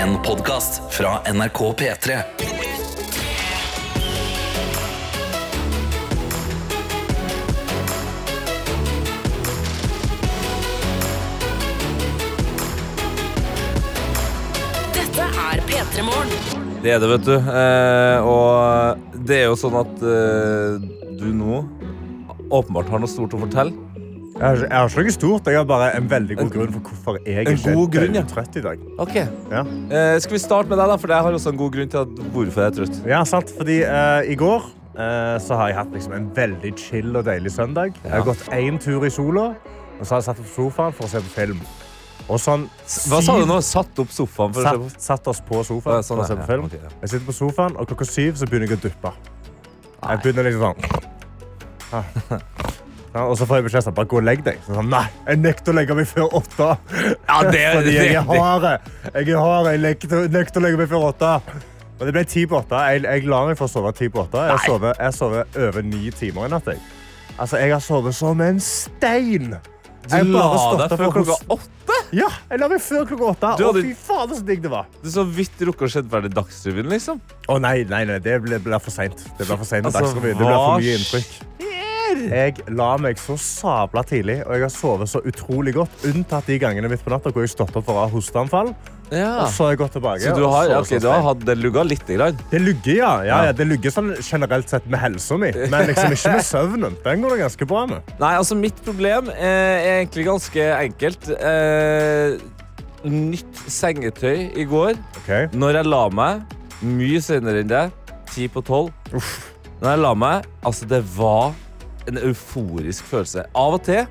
En podkast fra NRK P3. Dette er P3 Morgen. Det er det, vet du. Eh, og det er jo sånn at eh, du nå åpenbart har noe stort å fortelle. Jeg har, jeg har ikke noe stort. Jeg har bare en veldig god grunn for hvorfor jeg En ikke god grunn, ja. er trøtt i dag. Ok. Ja, Eh, skal vi starte med deg, da? For jeg har også en god grunn til at hvorfor jeg er trøtt. ja sant. Fordi eh, i går eh, så har jeg hatt liksom, en veldig chill og deilig søndag. Jeg har gått én tur i sola, og så har jeg satt på sofaen for å se på film. Og sånn Hva sa du nå? Satt opp sofaen for? Satt, satt oss på Ja, sofaen sånn, for å se ja, på ja, film. ok, ja. Jeg sitter på sofaen, og klokka syv så begynner jeg å duppe. Jeg begynner liksom sånn Ah. Ja, og så får jeg beskjed om bare gå og legg deg. Så sånn, nei, jeg nekter å legge meg før åtte. Ja, det, Fordi jeg er hard. Jeg er hard. Jeg nekter, nekter å legge meg før åtte. Og det ble ti på åtte. Jeg, jeg la meg for å sove ti på åtte. Jeg sover, jeg sover over ni timer i natt. Jeg. Altså, jeg har sovet som en stein. Du Jeg la deg før klokka åtte? Ja, jeg la meg før klokka åtte. Du hadde- fy fader, så digg det var. Du så vidt rukket å se ferdig Dagsrevyen, liksom. Å nei, nei, nei, det ble, ble for seint. Det ble for sent Altså, Dagsrevyen. Det ble for mye inntrykk. Jeg la meg så sabla tidlig, og jeg har sovet så utrolig godt. Unntatt de gangene midt på natta hvor jeg stått opp for å ha hosteanfall. Ja. Og så har jeg gått tilbake. Så du har, så, okay, så du har hatt det lugga lite grann? Det lugger, ja. ja, Ja. ja det lugger sånn generelt sett med helsa mi, men liksom ikke med søvnen. Den går det ganske bra med. Nei, altså mitt problem eh, er egentlig ganske enkelt. Eh, nytt sengetøy i går. Okay. Når jeg la meg, mye senere enn det, ti på tolv. Når jeg la meg, altså det var en euforisk følelse. Av og til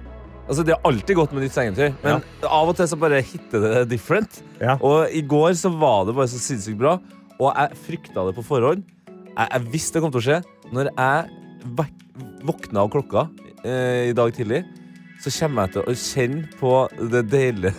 Altså Det har alltid gått med nytt sengetøy, men av og til så bare hitter det different. Ja. Og i går så var det bare så sinnssykt bra, og jeg frykta det på forhånd. Jeg, jeg visste det kom til å skje. Når jeg våkna av klokka eh, i dag tidlig, så kommer jeg til å kjenne på det deilige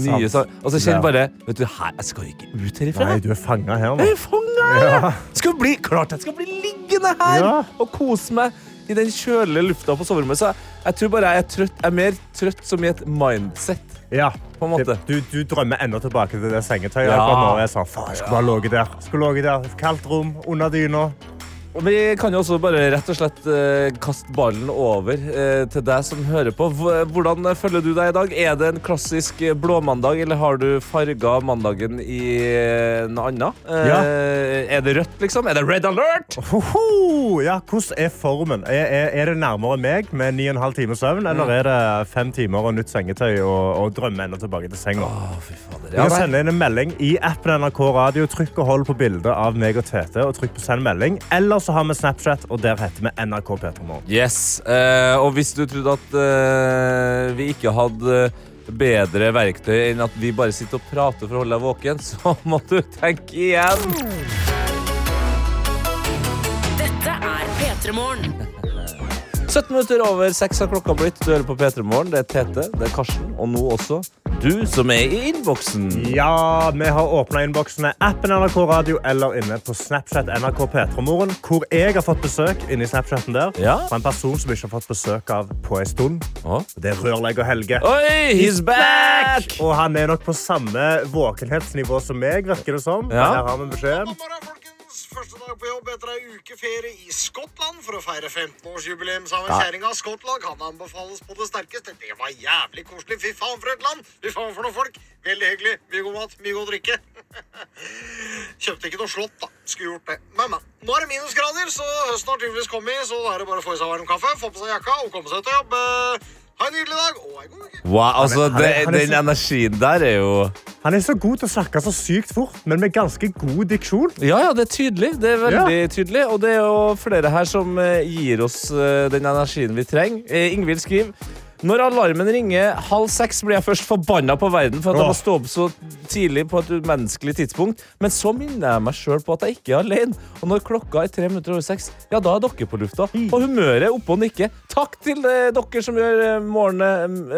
nye Og så kjenner jeg bare Vet du, her, jeg skal ikke ut herifra. Nei, du er fanga her nå. Jeg er fanga! Ja. Skal bli, klart jeg skal bli liggende her Ja. og kose meg i den kjølige lufta på soverommet. Så jeg, tror bare jeg er, trøtt, jeg er mer trøtt som i et mindset. Ja. På en måte. Du, du drømmer enda tilbake til det sengetøyet. Ja. akkurat. Jeg sa, faen, jeg skulle bare ligget der. Skulle ligget der. Kaldt rom, under dyna. Og Vi kan jo også bare rett og slett eh, kaste ballen over eh, til deg som hører på. Hvordan føler du deg i dag? Er det en klassisk blåmandag, eller har du farga mandagen i eh, noe annet? Ja. Er det rødt, liksom? Er det red alert? Hoho! Ja, hvordan er formen? Er, er, er det nærmere meg med 9,5 timer søvn, eller er det fem timer og nytt sengetøy og, og drømme enda tilbake til senga? Åh, fy fader. Du kan sende inn en melding i appen NRK Radio. Trykk og hold på bildet av meg og Tete, og trykk på send melding. Eller så har vi Snapchat, og der heter vi NRK P3morgen. Yes, eh, og hvis du trodde at eh, vi ikke hadde bedre verktøy enn at vi bare sitter og prater for å holde deg våken, så må du tenke igjen. Dette er P3 Morgen. 17 minutter over 6 har klokka blitt. Du hører på P3 Morgen. Det er Tete, det er Karsten, og nå også du som er i innboksen. Ja, vi har åpna innboksene appen NRK Radio eller inne på Snapchat NRK P3morgen, hvor jeg har fått besøk inni Snapchaten der Ja. fra en person som ikke har fått besøk av på en stund. Ah? Det er rørlegger Helge. Oi, he's back! Og han er nok på samme våkenhetsnivå som meg, virker det som. Ja. Her har vi beskjed. Første dag på jobb etter ei uke ferie i Skottland for å feire 15-årsjubileum sammen med kjerringa. Skottland kan anbefales på det sterkeste. Det var jævlig koselig. Fy faen for et land! Fy faen for noen folk. Veldig hyggelig. Mye god mat, mye god drikke. Kjøpte ikke noe slott, da. Skulle gjort det. Men, men. Nå er det minusgrader, så høsten har tydeligvis kommet. Så da er det bare å få i seg varm kaffe, få på seg jakka og komme seg til jobb. Ha en nydelig dag og ei god uke. Wow, altså, Han er- det, han er den så- energien der er jo Han er så god til å snakke så sykt fort, men med ganske god diksjon. Ja, ja, det er tydelig. Det er veldig tydelig. Og det er jo flere her som eh, gir oss eh, den energien vi trenger. Eh, Ingvild skriver når alarmen ringer halv seks, blir jeg først forbanna på verden for at jeg må stå opp så tidlig på et umenneskelig tidspunkt. Men så minner jeg meg sjøl på at jeg ikke er alene. Og når klokka er tre minutter over seks, ja, da er dere på lufta. Og humøret er oppe og nikker. Takk til eh, dere som gjør eh, morgene,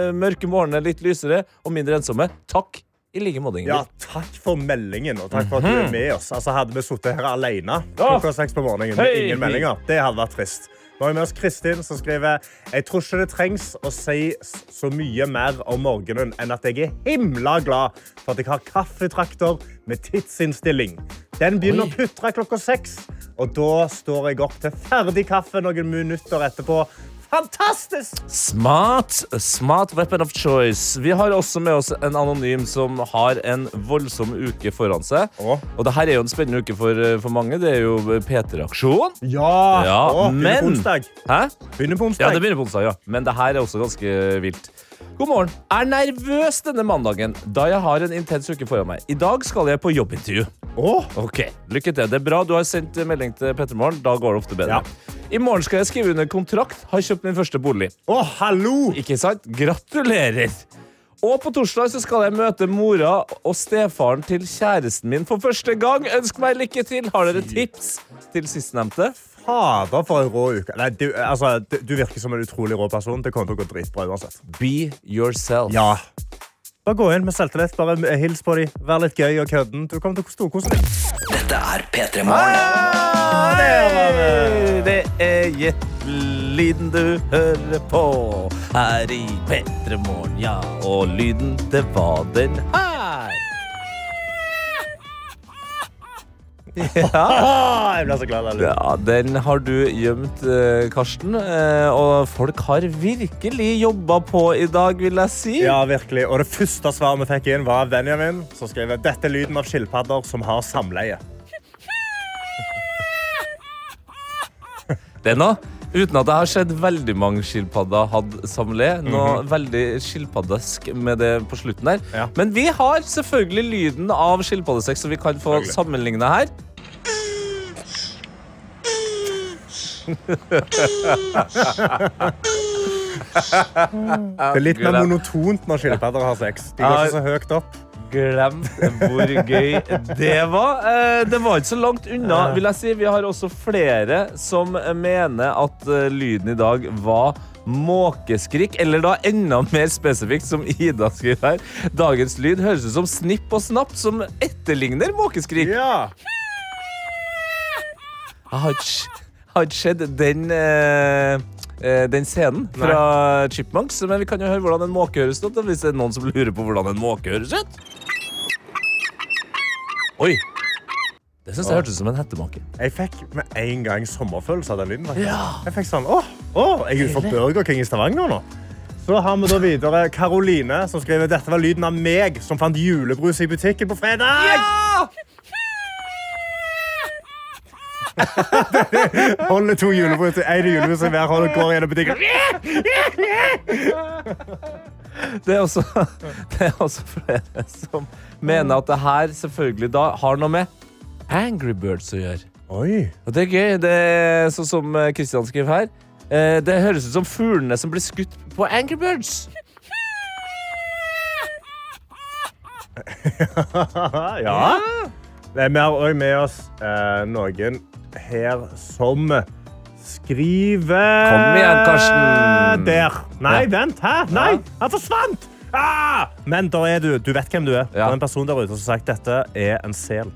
eh, mørke morgener litt lysere og mindre ensomme. Takk i like måte, Ja, takk for meldingen, og takk for at du er med oss. Altså, hadde vi sittet her alene klokka seks på morgenen med ingen meldinger, det hadde vært trist. Nå har med oss Kristin, som skriver Jeg tror ikke det trengs å si så mye mer om morgenen enn at jeg er himla glad for at jeg har kaffetrakter med tidsinnstilling. Den begynner Oi. å putre klokka seks, og da står jeg opp til ferdig kaffe noen minutter etterpå. Fantastisk! Smart, smart weapon of choice. Vi har også med oss en anonym som har en voldsom uke foran seg. Åh. Og det her er jo en spennende uke for, for mange. Det er jo P3-aksjon. Ja! Ja, Å, begynner på onsdag. Hæ? Begynner på onsdag. Ja, det begynner på onsdag, ja. Men det her er også ganske vilt. God morgen. Er nervøs denne mandagen, da jeg har en intens uke foran meg. I dag skal jeg på jobbintervju. Åh Ok, Lykke til. Det er bra du har sendt melding til Pettermorgen. Da går det ofte bedre. Ja. I morgen skal jeg skrive under kontrakt. Har kjøpt min første bolig. Å, hallo! Ikke sant? Gratulerer! Og på torsdag så skal jeg møte mora og stefaren til kjæresten min for første gang. Ønsk meg lykke til. Har dere tips til sistnevnte? Fader, for en rå uke. Nei, du, altså, du du virker som en utrolig rå person. Det kommer til å gå dritbra uansett. Be yourself. Ja. Bare gå inn med selvtillit. Bare hils på dem. Vær litt gøy og kødden. Du kommer til å storkose deg. Dette er P3 Morgen. Hei! Det er Jet-lyden du hører på her i P3 Morgen. Ja, og lyden, det var den her. Ja. Ah, jeg ble så glad. Lally. Ja, den har du gjemt, eh, Karsten. Eh, og folk har virkelig jobba på i dag, vil jeg si. Ja, virkelig. Og det første svaret vi fikk inn, var av Benjamin, som skrev dette er lyden av skilpadder som har samleie. Det noe. Uten at jeg har sett veldig mange skilpadder hadde samleie. Noe veldig skilpaddesk med det på slutten der. Ja. Men vi har selvfølgelig lyden av skilpaddesex, så vi kan få sammenligne her. Det er litt mer monotont når skilpadder har sex. De går ikke så høyt opp. Glemt hvor gøy det var. Eh, Det var ikke så langt unna, vil jeg si. Vi har også flere som mener at eh, lyden i dag var måkeskrik, eller da enda mer spesifikt, som Ida skriver her. Dagens lyd høres ut som snipp og snapp, som etterligner måkeskrik. Ja. Jeg har ikke, sett den, eh, eh, den scenen fra Chipmunks, men vi kan jo høre hvordan en måke høres ut. Hvis det er noen som lurer på hvordan en måke høres ut. Oi! Det syns jeg hørtes ut som en hettemåke. Jeg fikk med en gang sommerfølelse av den lyden. Ja. Jeg fikk sånn, åh, åh, jeg er ute for Burger King i Stavanger nå. Så har vi da videre Karoline, som skriver dette var lyden av meg som fant julebrus i butikken på fredag. Holder to julebrus, ene julebrus i hver hånd og går gjennom butikken. Det er også, det er også flere som mener at det her selvfølgelig da har noe med Angry Birds å gjøre. Oi. Og det er gøy. Det er sånn som Kristian skriver her. Eh, Det høres ut som fuglene som blir skutt på Angry Birds. Ja. Det er har også med oss eh, noen her som skriver Kom igjen, Karsten. Der. Nei, Ja. vent. Hæ? Nei, han forsvant! Ah! Men der er du. Du vet hvem du er. Det er en person der ute som har sagt dette er en sel.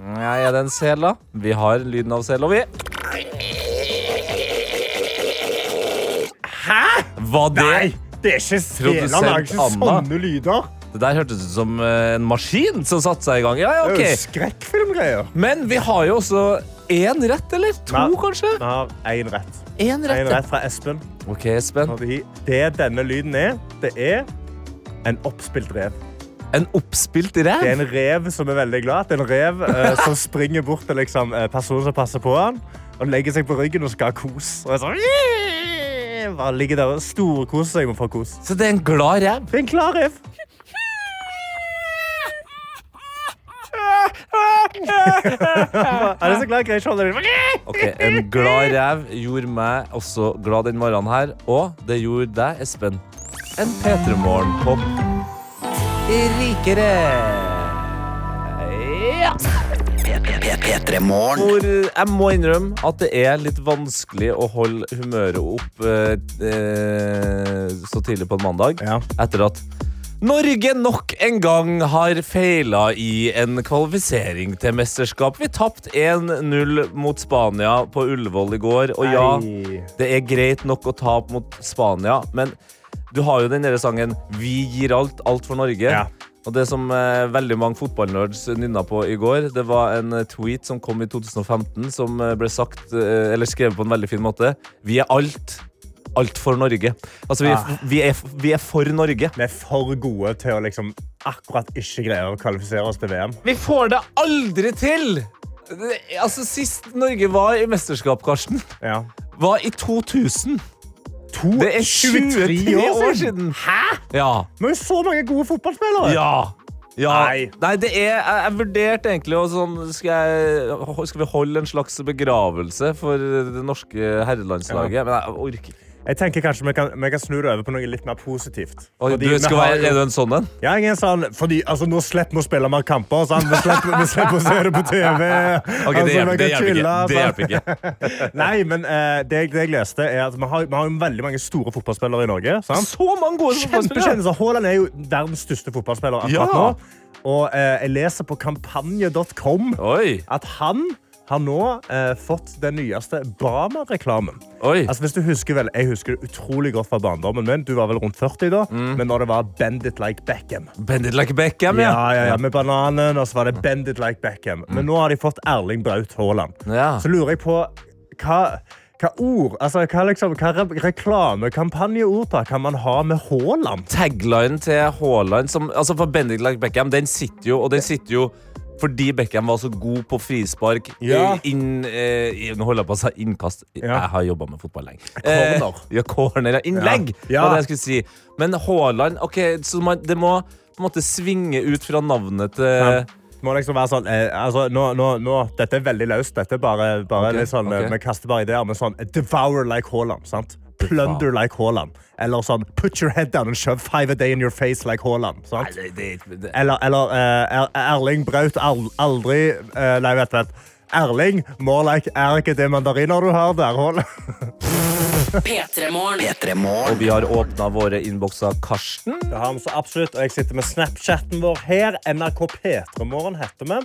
Ja, er det en sel, da? Vi har lyden av sel, og vi Hæ?! Var det Nei, det er ikke seler. Han Lager ikke Anna. sånne lyder. Det der hørtes ut som eh, en maskin som satte seg i gang. Ja, ja, Det er jo ok. skrekkfilmgreier. Men vi har jo også én rett, eller to, Nei. kanskje? Vi har én rett. En rett. En rett fra Espen. OK, Espen. Fordi det denne lyden er, det er en oppspilt rev. En oppspilt rev? Det er en rev som er veldig glad. Det er en rev eh, som springer bort til liksom, eh, personen som passer på han, og legger seg på ryggen og skal ha kos. Og er sånn, «Yeah!» Bare ligger der og storkoser seg med å få kos. Så det er en glad rev? Det er en glad rev. Han er så glad den. Ok, En glad rev gjorde meg også glad den morgenen her, og det gjorde deg, Espen. En P3 Morgen-pop rikere. Ja. P3 Hvor jeg må innrømme at det er litt vanskelig å holde humøret opp eh, eh, så tidlig på en mandag. Ja. Etter at Norge nok en gang har feila i en kvalifisering til mesterskap. Vi tapte 1-0 mot Spania på Ullevål i går. Og ja, det er greit nok å tape mot Spania, men du har jo den derre sangen 'Vi gir alt, alt for Norge'. Ja. Og det som eh, veldig mange fotballnerds nynna på i går, det var en eh, tweet som kom i 2015, som eh, ble sagt, eh, eller skrevet på en veldig fin måte. Vi er alt. Alt for Norge. Altså, vi er, Ah. vi er, vi er for Norge. Vi er for gode til å liksom akkurat ikke greie å kvalifisere oss til VM. Vi får det aldri til! Altså, Sist Norge var i mesterskap, Karsten, Ja. var i 2000. To, Det er 23 år siden. Hæ? Ja. Vi har jo så mange gode fotballspillere. Ja. ja. Nei. Nei, det er Jeg, jeg vurderte egentlig å sånn skal, jeg, skal vi holde en slags begravelse for det norske herrelandslaget? Men jeg orker ikke. Jeg tenker kanskje vi kan, vi kan snu det over på noe litt mer positivt. Oi, du skal har være, er du en sånn en? Ja, jeg er en sånn, fordi altså, Nå slipper vi å spille mer kamper. Sånn. Vi, slipper, vi slipper å se det på TV. Ok, det Altså, hjelper, det hjelper chille, ikke. Det hjelper ikke. Nei, men uh, det, det jeg leste, er at vi har, vi har veldig mange store fotballspillere i Norge. Sant? Så mange gode fotballspillere! Haaland er jo verdens største fotballspiller akkurat Ja. nå. Og uh, jeg leser på kampanje.com at han har nå eh, fått den nyeste Bama-reklamen. Altså, hvis du husker vel, Jeg husker det utrolig godt fra barndommen min. Du var vel rundt 40 da. Mm. Men når det var Bend it like Beckham. Bend it like Beckham, Ja, ja. ja, ja, Med bananen, og så var det Bend it like Beckham. Men nå har de fått Erling Braut Haaland. Ja. Så lurer jeg på hva hva ord, altså hva, liksom, hva re reklame, kampanjeordtak kan man ha med Haaland? Tagline til Haaland som, altså For Bendik like Beckham, den sitter jo, og den sitter jo fordi Beckham var så god på frispark Ja. eh, inn, eh, Nå holder jeg på å si innkast. Ja. Jeg har jobba med fotball lenge. Corner. Eh, ja, corner. Innlegg, Ja. var det jeg skulle si. Men Haaland ok, så man, Det må på en måte svinge ut fra navnet til må liksom være sånn, eh, altså, nå, nå, nå, Dette er veldig løst. Dette er bare, bare okay, litt sånn, okay. Vi kaster bare ideer, men sånn Devour like Haaland. sant? Plunder like Haaland. Eller sånn Put your head down and shove five a day in your face like Haaland. Eller, eller Er- Erling Braut aldri uh, Nei, vet du. Erling, more like Er ikke det mandariner du har der, Haaland? P3morgen. P3 Og vi har åpna våre innbokser. Karsten? Det har vi så absolutt, og jeg sitter med Snapchatten vår her. NRK P3morgen heter vi.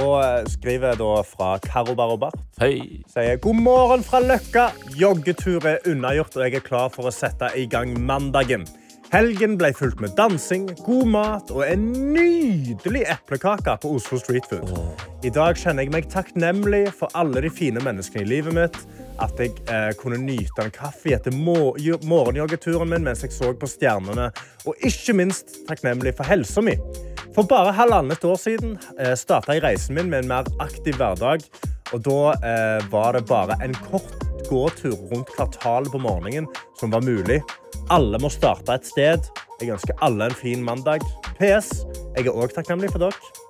Og eh, skriver da fra Karo Barobar. Hei. Sier god morgen fra Løkka. Joggetur er unnagjort, og jeg er klar for å sette i gang mandagen. Helgen ble fulgt med dansing, god mat og en nydelig eplekake på Oslo Street Food. I dag kjenner jeg meg takknemlig for alle de fine menneskene i livet mitt. At jeg eh, kunne nyte en kaffe etter mo morgenjoggeturen min mens jeg så på stjernene. Og ikke minst takknemlig for helsa mi. For bare halvannet år siden eh, starta jeg reisen min med en mer aktiv hverdag. Og da eh, var det bare en kort gåtur rundt kvartalet på morgenen som var mulig. Alle må starte et sted. Jeg ønsker alle en fin mandag. PS. Jeg er òg takknemlig for dere.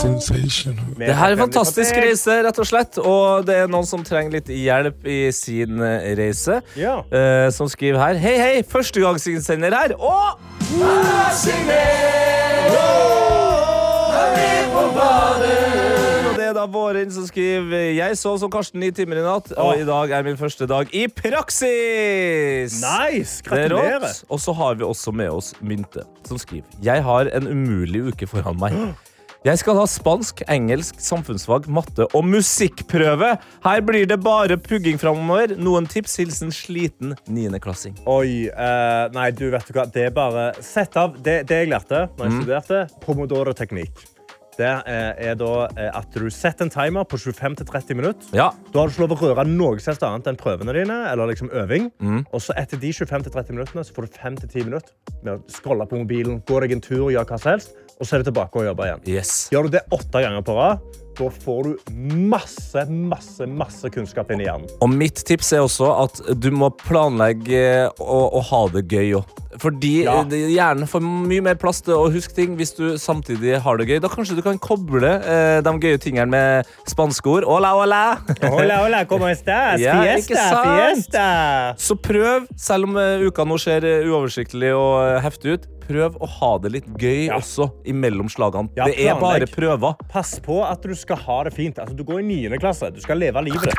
Sensational. Det her er en fantastisk reise, rett og slett. Og det er noen som trenger litt hjelp i sin eh, reise. Ja. uh, som skriver her Hei, hei, førstegangsinnsender her. Og Og det er da Vårin som skriver Jeg sov som Karsten ni timer i natt, og i dag er min første dag i praksis. Nice! Er Gratulerer. Og så har vi også med oss Mynte, som skriver Jeg har en umulig uke foran meg. Jeg skal ha spansk, engelsk, samfunnsfag, matte og musikkprøve. Her blir det bare pugging framover. Noen tips? Hilsen sliten niendeklassing. Oi, Uh, nei, du vet du hva. Det er bare Sett av det, det jeg lærte da jeg studerte. Pomodoro-teknikk. Det eh, er da eh, at du setter en timer på 25-30 minutter. Ja. Da har du ikke lov å røre noe som annet enn prøvene dine. eller liksom øving. Og så etter de 25-30 minuttene så får du 5-10 minutter med å scrolle på mobilen, gå deg en tur gjøre hva som helst. Og så er det tilbake og jobbe igjen. Yes. Gjør du det åtte ganger på rad, da får du masse, masse, masse kunnskap inn i hjernen. Og mitt tips er også at du må planlegge å, å ha det gøy òg. Fordi Ja. hjernen får mye mer plass til å huske ting hvis du samtidig har det gøy. Da kanskje du kan koble eh, de gøye tingene med spanske ord. Hola, hola! Hola, hola, como estás? Ja, fiesta, fiesta. Så prøv, selv om eh, uka nå ser eh, uoversiktlig og eh, heftig ut, prøv å ha det litt gøy Ja. også imellom slagene. Ja, det er bare prøver. Pass på at du skal ha det fint. Altså, du går i 9. klasse. Du skal leve livet.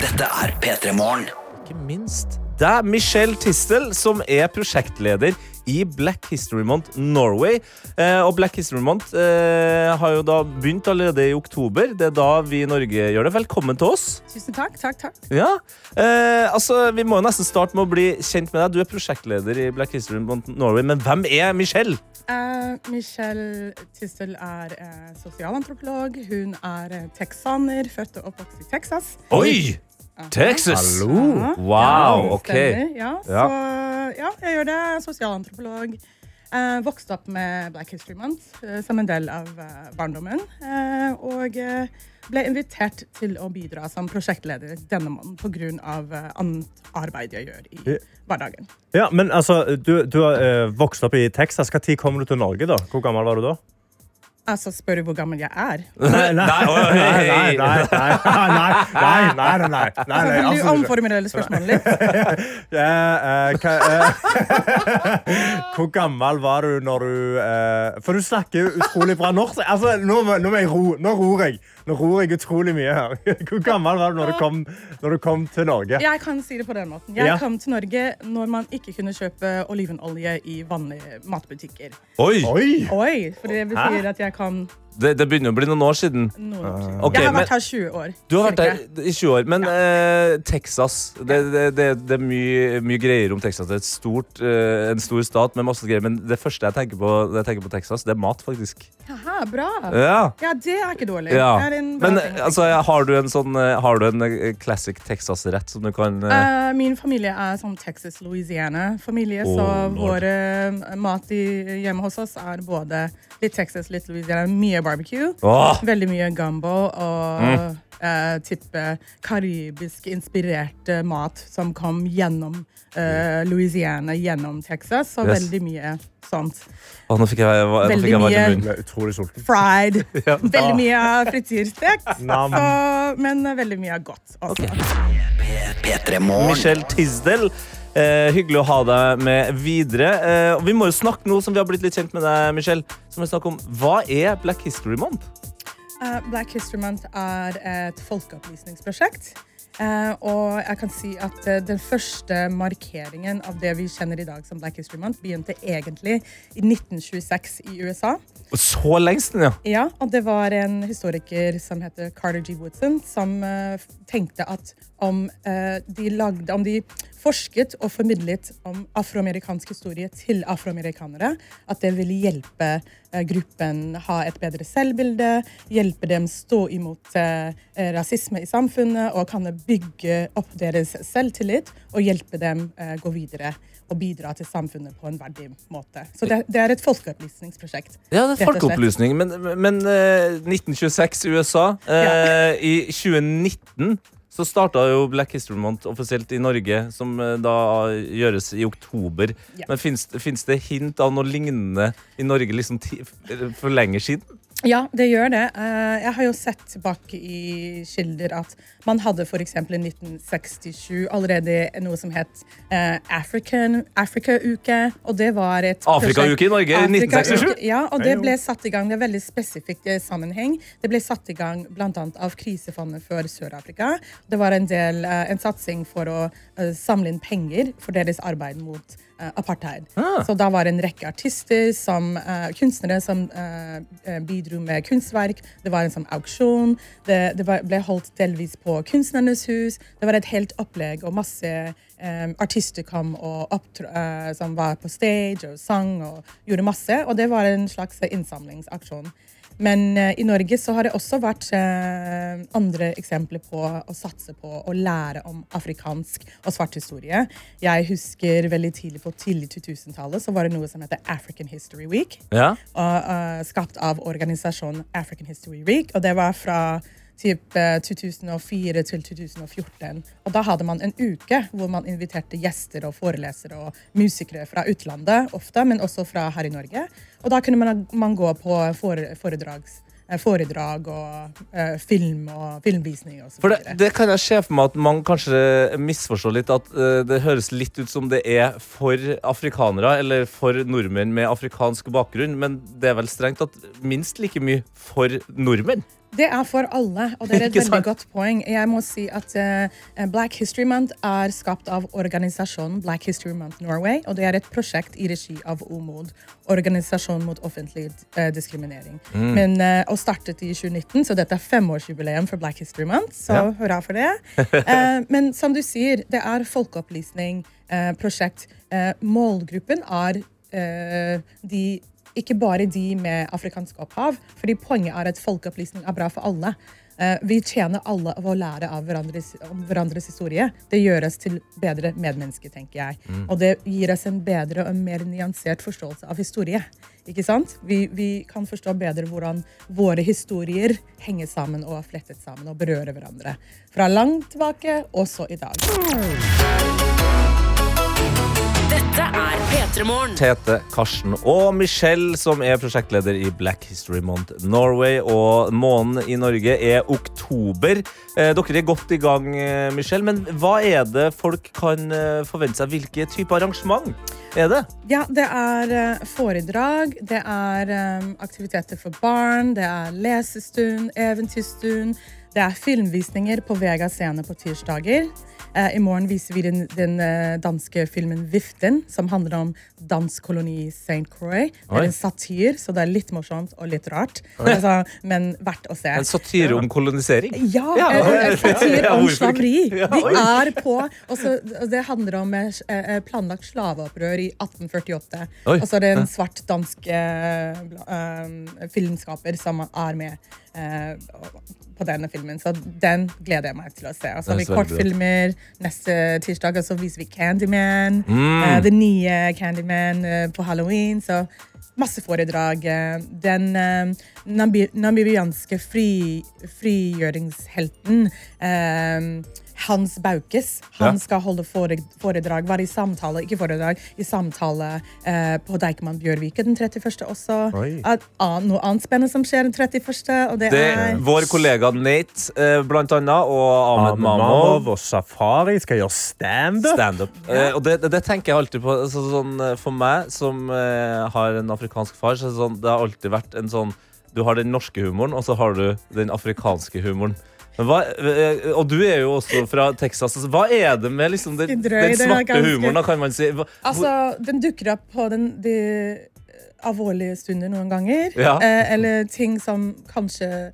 Dette er P3 Morgen. Ikke minst deg, Michelle Tistel, som er prosjektleder i Black History Month Norway. Eh, og Black History Month eh, har jo da begynt allerede i oktober. Det er da vi i Norge gjør det. Velkommen til oss. Tusen takk. takk, takk. Ja, eh, altså Vi må jo nesten starte med å bli kjent med deg. Du er prosjektleder i Black History Month Norway, men hvem er Michelle? Eh, Michelle Tistel er eh, sosialantropolog. Hun er eh, texaner, født og oppvokst i Texas. Oi! Texas! Hallo! Wow, ok. Ja, Ja. Så ja, jeg gjør det. Sosialantropolog. Eh, vokste opp med Black History Month eh, som en del av eh, barndommen. Eh, og eh, ble invitert til å bidra som prosjektleder denne måneden pga. Uh, annet arbeid jeg gjør i hverdagen. Ja, men altså, Du, du har eh, vokst opp i Texas. Når kom du til Norge? da? Hvor gammel var du da? Altså, spør du hvor gammel jeg er? Nei, nei, nei. nei, nei, Kan altså, du omformulere spørsmålet litt? Eh, eh, hvor gammel var du når du eh, For du snakker utrolig bra norsk. Altså, nå, må jeg ro. Nå ror jeg. Nå ror jeg utrolig mye her. Hvor gammel var du når du kom, når du kom til Norge? Jeg kan si det på den måten. Jeg Ja. kom til Norge når man ikke kunne kjøpe olivenolje i vanlige matbutikker. Oi! Oi! Oi, for det betyr at jeg kom Det, det begynner å bli noen år siden. noen år siden. Ok, jeg har vært her 20 år. Du har vært her i 20 år, men eh, Texas Det, det, det, det er mye, mye greier om Texas. Det er et stort, eh, en stor stat med masse greier, men det første jeg tenker på når jeg tenker på Texas, det er mat, faktisk. Aha, bra. Ja. Ja, det er ikke dårlig. ja. Er en bra Men ting. altså, har du en sånn eh, Har du en eh, classic Texas-rett som du kan eh, Eh, min familie er sånn Texas, Louisiana-familie, Oh, så våre eh, mat i, hjemme hos oss er både litt Texas, litt Louisiana, mye barbecue. Åh! Veldig mye gumbo og Mm. eh, type karibisk inspirert mat som kom gjennom eh, Louisiana, gjennom Texas. Så Yes. veldig mye sånt. Åh, nå fikk jeg, nå Veldig fikk jeg mye- munnen. Utrolig sulten. Fried. Veldig mye frityrstekt. Men veldig mye godt også. P3 Michelle Tisdel. Eh, hyggelig å ha deg med videre. Eh, og vi må jo snakke nå som vi har blitt litt kjent med deg, Michelle. Så må vi snakke om Hva er Black History Month? Uh, Black History Month er et folkeopplysningsprosjekt. Uh, og jeg kan si at uh, den første markeringen av det vi kjenner i dag som Black History Month, begynte egentlig i 1926 i USA. Så lengst ja. Ja, og det var en historiker som heter Carter G. Woodson, som uh, tenkte at om de lagde Om de forsket og formidlet om afroamerikansk historie til afroamerikanere, at det ville hjelpe eh, gruppen ha et bedre selvbilde, hjelpe dem stå imot eh, rasisme i samfunnet og kan bygge opp deres selvtillit og hjelpe dem eh, gå videre og bidra til samfunnet på en verdig måte. Så det, det er et folkeopplysningsprosjekt. Ja, det er folkeopplysning. Men, men eh, 1926 i USA. Eh, I 2019 så starta jo Black History Month offisielt i Norge, som eh, da gjøres i oktober. Ja. Men fins det hint av noe lignende i Norge liksom ti, for lenge siden? Ja, det gjør det. Eh, Jeg har jo sett tilbake i kilder at man hadde f.eks. i 1967 allerede noe som het eh, African, Africa-uke. Og det var et Afrika-uke i Norge i 1967? Ja, og det ble satt i gang. Det er veldig spesifikk eh, sammenheng. Det ble satt i gang bl.a. av Krisefondet for Sør-Afrika. Det var en, del, en satsing for å samle inn penger for deres arbeid mot eh, apartheid. Så da var det en rekke artister, som, uh, kunstnere, som eh, bidro med kunstverk. Det var en sånn auksjon. Det, det var, ble holdt delvis på Kunstnernes hus. Det var et helt opplegg, og masse um, artister kom og opptro, uh, som var på stage og sang og gjorde masse. Og det var en slags innsamlingsaksjon. Men eh, i Norge så har det også vært eh, andre eksempler på å satse på å lære om afrikansk og svart historie. Jeg husker veldig tidlig på tidlig 2000-tallet så var det noe som heter African History Week. Ja. Og, uh, skapt av organisasjonen African History Week. Og det var fra typ, eh, 2004 til 2014. Og da hadde man en uke hvor man inviterte gjester og forelesere og musikere fra utlandet, ofte, men også fra her i Norge. Og da kunne man, man gå på foredrags, eh, foredrag og uh, film og filmvisning og så For det, det kan jeg se for meg at man kanskje misforstår litt. At uh, det høres litt ut som det er for afrikanere eller for nordmenn med afrikansk bakgrunn, men det er vel strengt tatt minst like mye for nordmenn. Det er for alle, og det er et veldig godt poeng. Jeg må si at uh, Black History Month er skapt av organisasjonen Black History Month Norway, og det er et prosjekt i regi av OMOD, Organisasjon mot offentlig uh, diskriminering. Mm. Men, uh, og startet i 2019, så dette er femårsjubileum for Black History Month, så Ja. hurra for det. Men som du sier, det er folkeopplysning, prosjekt. Målgruppen er de ikke bare de med afrikansk opphav, fordi poenget er at folkeopplysning er bra for alle. Eh, vi tjener alle av å lære av hverandres, om hverandres historie. Det gjør oss til bedre medmennesker, tenker jeg. Og det gir oss en bedre og mer nyansert forståelse av historie. Ikke sant? Vi, vi kan forstå bedre hvordan våre historier henger sammen og er flettet sammen og berører hverandre. Fra langt tilbake, og så i dag. Dette er P3 Morgen. Tete, Karsten og Michelle, som er prosjektleder i Black History Month Norway. Og måneden i Norge er oktober. Eh, dere er godt i gang, eh, Michelle. Men hva er det folk kan eh, forvente seg? Hvilke type arrangement er det? Ja, det er foredrag, det er aktiviteter for barn, det er lesestund, eventyrstund, det er filmvisninger på Vega scene på tirsdager. Eh, I morgen viser vi den, den eh, danske filmen Viften, som handler om dansk koloni St. Croix. Det er en satir, så det er litt morsomt og litt rart. Altså, men verdt å se. En satire om kolonisering? Ja, Ja. en, en satir om slaveri. Vi er på og så- og Det handler om eh, eh, planlagt slaveopprør i 1848. Oi. Og så er det en svart dansk uh, eh, filmskaper som er med eh, på denne filmen. Så den gleder jeg meg til å se. Og så har vi er kortfilmer neste tirsdag, og så viser vi Candyman. Mm. eh, det nye Candyman eh, på halloween. Så masse foredrag. eh, Den eh, namibianske fri, frigjøringshelten eh, Hans Baukes. Han Ja. skal holde foredrag, være i samtale, ikke foredrag, i samtale eh, på Deichman Bjørvike den 31. også. At, an, noe annet spennende som skjer den 31., og det, Det, er vår kollega Nate, eh, blant annet, og Ahmed Ahmed Mamov. Og Safari skal gjøre standup. Standup. Eh, og det, det, det tenker jeg alltid på. Altså, sånn, eh, for meg som eh, har en afrikansk far, så det, sånn, det har alltid vært en sånn Du har den norske humoren, og så har du den afrikanske humoren. Hva, eh, og du er jo også fra Texas. Altså, hva er det med liksom, den, den svarte humoren, da, kan man si? Hva, Altså, den dukker opp på den, de alvorlige stunder noen ganger. Ja. Eh, eller ting som kanskje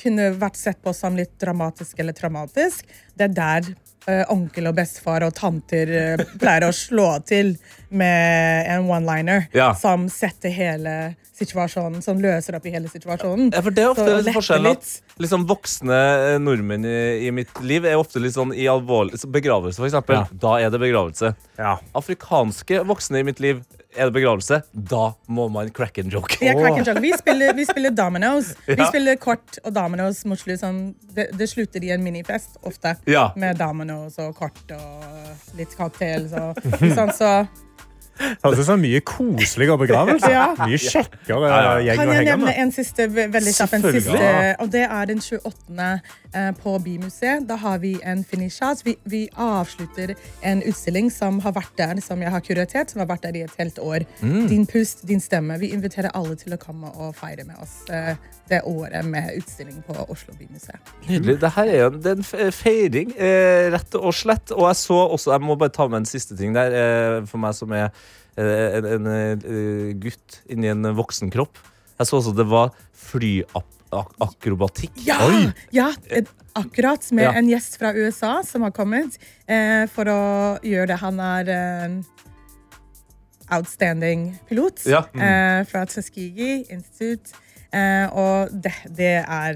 kunne vært sett på som litt dramatisk eller traumatisk. Det er der eh, onkel og bestefar og tanter eh, pleier å slå til med en one-liner Ja. som setter hele situasjonen, som løser opp i hele situasjonen. Ja, for det er ofte Så litt forskjellen forskjell litt. at liksom, voksne eh, nordmenn i, i mitt liv er ofte litt sånn i alvorlig så Begravelse, for eksempel. Ja. Da er det begravelse. Ja. Afrikanske voksne i mitt liv er det begravelse. Da må man crack and joke. Ja, crack and joke. Vi spiller, vi spiller dominoes. Vi spiller kort og dominoes mot slutt. Sånn, det, det slutter i en minifest ofte. Ja. Med dominoes og kort og litt cocktails og sånn. Så Høres ut som mye koseligere begravelse. Ja. Mye kjekkere Ja, ja. gjeng kan jeg nevne en siste veldig kjapp. En siste, og det er den 28. eh, på Bymuseet. Da har vi en finishat. Vi, vi avslutter en utstilling som har vært der, som jeg har kuratert, som har vært der i et helt år. Mm. Din pust, din stemme. Vi inviterer alle til å komme og feire med oss eh, det året med utstilling på Oslo Bymuseet. Nydelig. Det her er jo en, en feiring, eh, rett og slett. Og jeg så også, jeg må bare ta med en siste ting der, eh, for meg som er eh, en, en eh, gutt inni en voksen kropp. Jeg så også det var flyakrobatikk. Ja! ja akkurat med Ja. en gjest fra USA som har kommet eh, for å gjøre det. Han er en outstanding pilot Ja. eh, fra Tuskegee Institute. Eh, og det, det er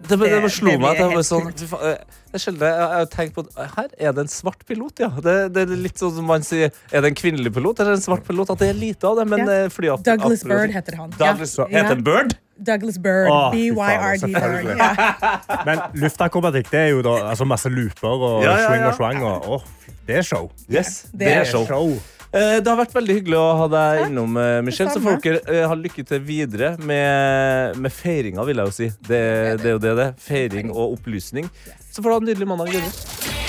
Det, det, det slo det meg sånn faen, eh, Det sjelden jeg, har tenkt på at Her er det en svart pilot, ja. Det, det er litt sånn som man sier Er det en kvinnelig pilot eller en svart pilot? At det er lite av det, men Ja. eh, Douglas at, Bird heter han. Douglas, Ja. Heter han Bird? Douglas Bird. Oh, B-Y-R-D Bird. Ja. Men luftakrobatikk det er jo da altså masse looper og Ja, ja, swing og swang. Og, oh, det er show. Yes, det det er er show. show. Eh, Det har vært veldig hyggelig å ha deg innom, eh, Michelle. Så folk har eh, ha lykke til videre med, med feiringa, vil jeg jo si. Det, det er jo det det er. Feiring og opplysning. Så får du ha en nydelig mandag videre.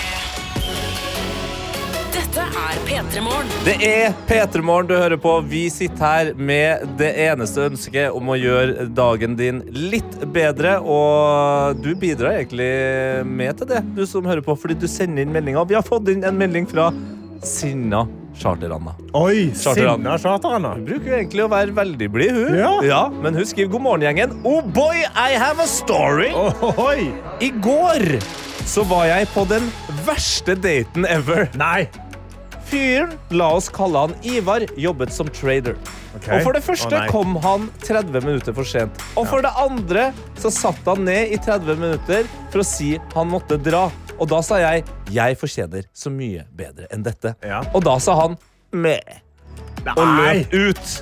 Dette er P3 Morgen. Det er P3 Morgen du hører på. Vi sitter her med det eneste ønsket om å gjøre dagen din litt bedre. Og du bidrar egentlig med til det, du som hører på, fordi du sender inn meldinger. Vi har fått inn en melding fra Sinna Charter-Anna. Oi, sinna charter-Anna. Hun bruker jo egentlig å være veldig blid, hun. Ja. men hun skriver god morgen, gjengen. Oh boy, I have a story! Oi! I går så var jeg på den verste daten ever. Nei. Fyren, la oss kalle han Ivar, jobbet som trader. Okay. Og For det første oh, kom han 30 minutter for sent. Og for det andre så satt han ned i 30 minutter for å si han måtte dra. Og da sa jeg jeg fortjener så mye bedre enn dette. Ja. Og da sa han meh og Nei. løp ut.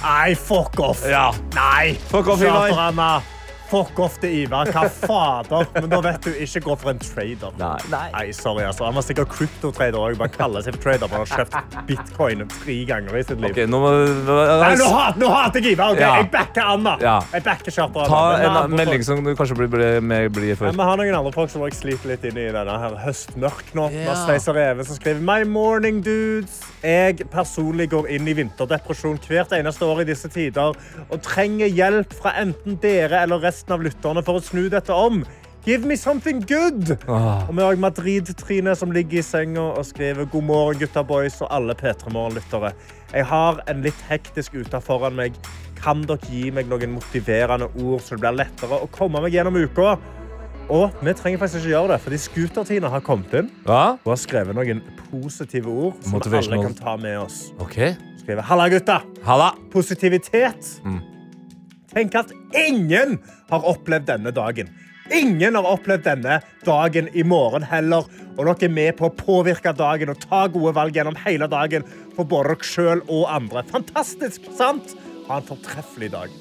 Nei, fuck off. Ja. Nei. Fuck off, Ivar. Charter-Anna. Fuck off til Ivar. Hva fader? Men da vet du ikke gå for en trader. Nei. sorry, altså. Han var sikkert kryptotrader òg. bare kaller seg for trader. Han har kjøpt bitcoin tre ganger i sitt liv. Okay, nå må Nei, nå, hat, nå hater jeg Ivar. Okay, Ja. Jeg backer Anna. Ja. Jeg backer Charter-Anna. Ta en melding som du kanskje blir, blir, i blid Ja. Vi har noen andre folk som sliter litt inn i denne her høstmørk nå. Yeah. Reve som skriver My morning dudes. Jeg personlig går inn i vinterdepresjon hvert eneste år i disse tider og trenger hjelp fra enten dere eller resten av lytterne for å snu dette om. Give me something good! Ah. Og vi har Madrid-Trine som ligger i senga og skriver God morgen, gutta boys og alle P3 Morgen-lyttere. Jeg har en litt hektisk uke foran meg. Kan dere gi meg noen motiverende ord, så det blir lettere å komme meg gjennom uka? Og vi trenger faktisk ikke gjøre det, fordi Scooter-Tina har kommet inn Ja, og har skrevet noen positive ord som alle kan ta med oss. Okay. Skriver, Halla, gutta! Halla. Positivitet. Mm. Tenk at ingen har opplevd denne dagen. Ingen har opplevd denne dagen i morgen heller. Og dere er med på å påvirke dagen og ta gode valg gjennom hele dagen for både dere sjøl og andre. Fantastisk, sant? Ha en fortreffelig dag.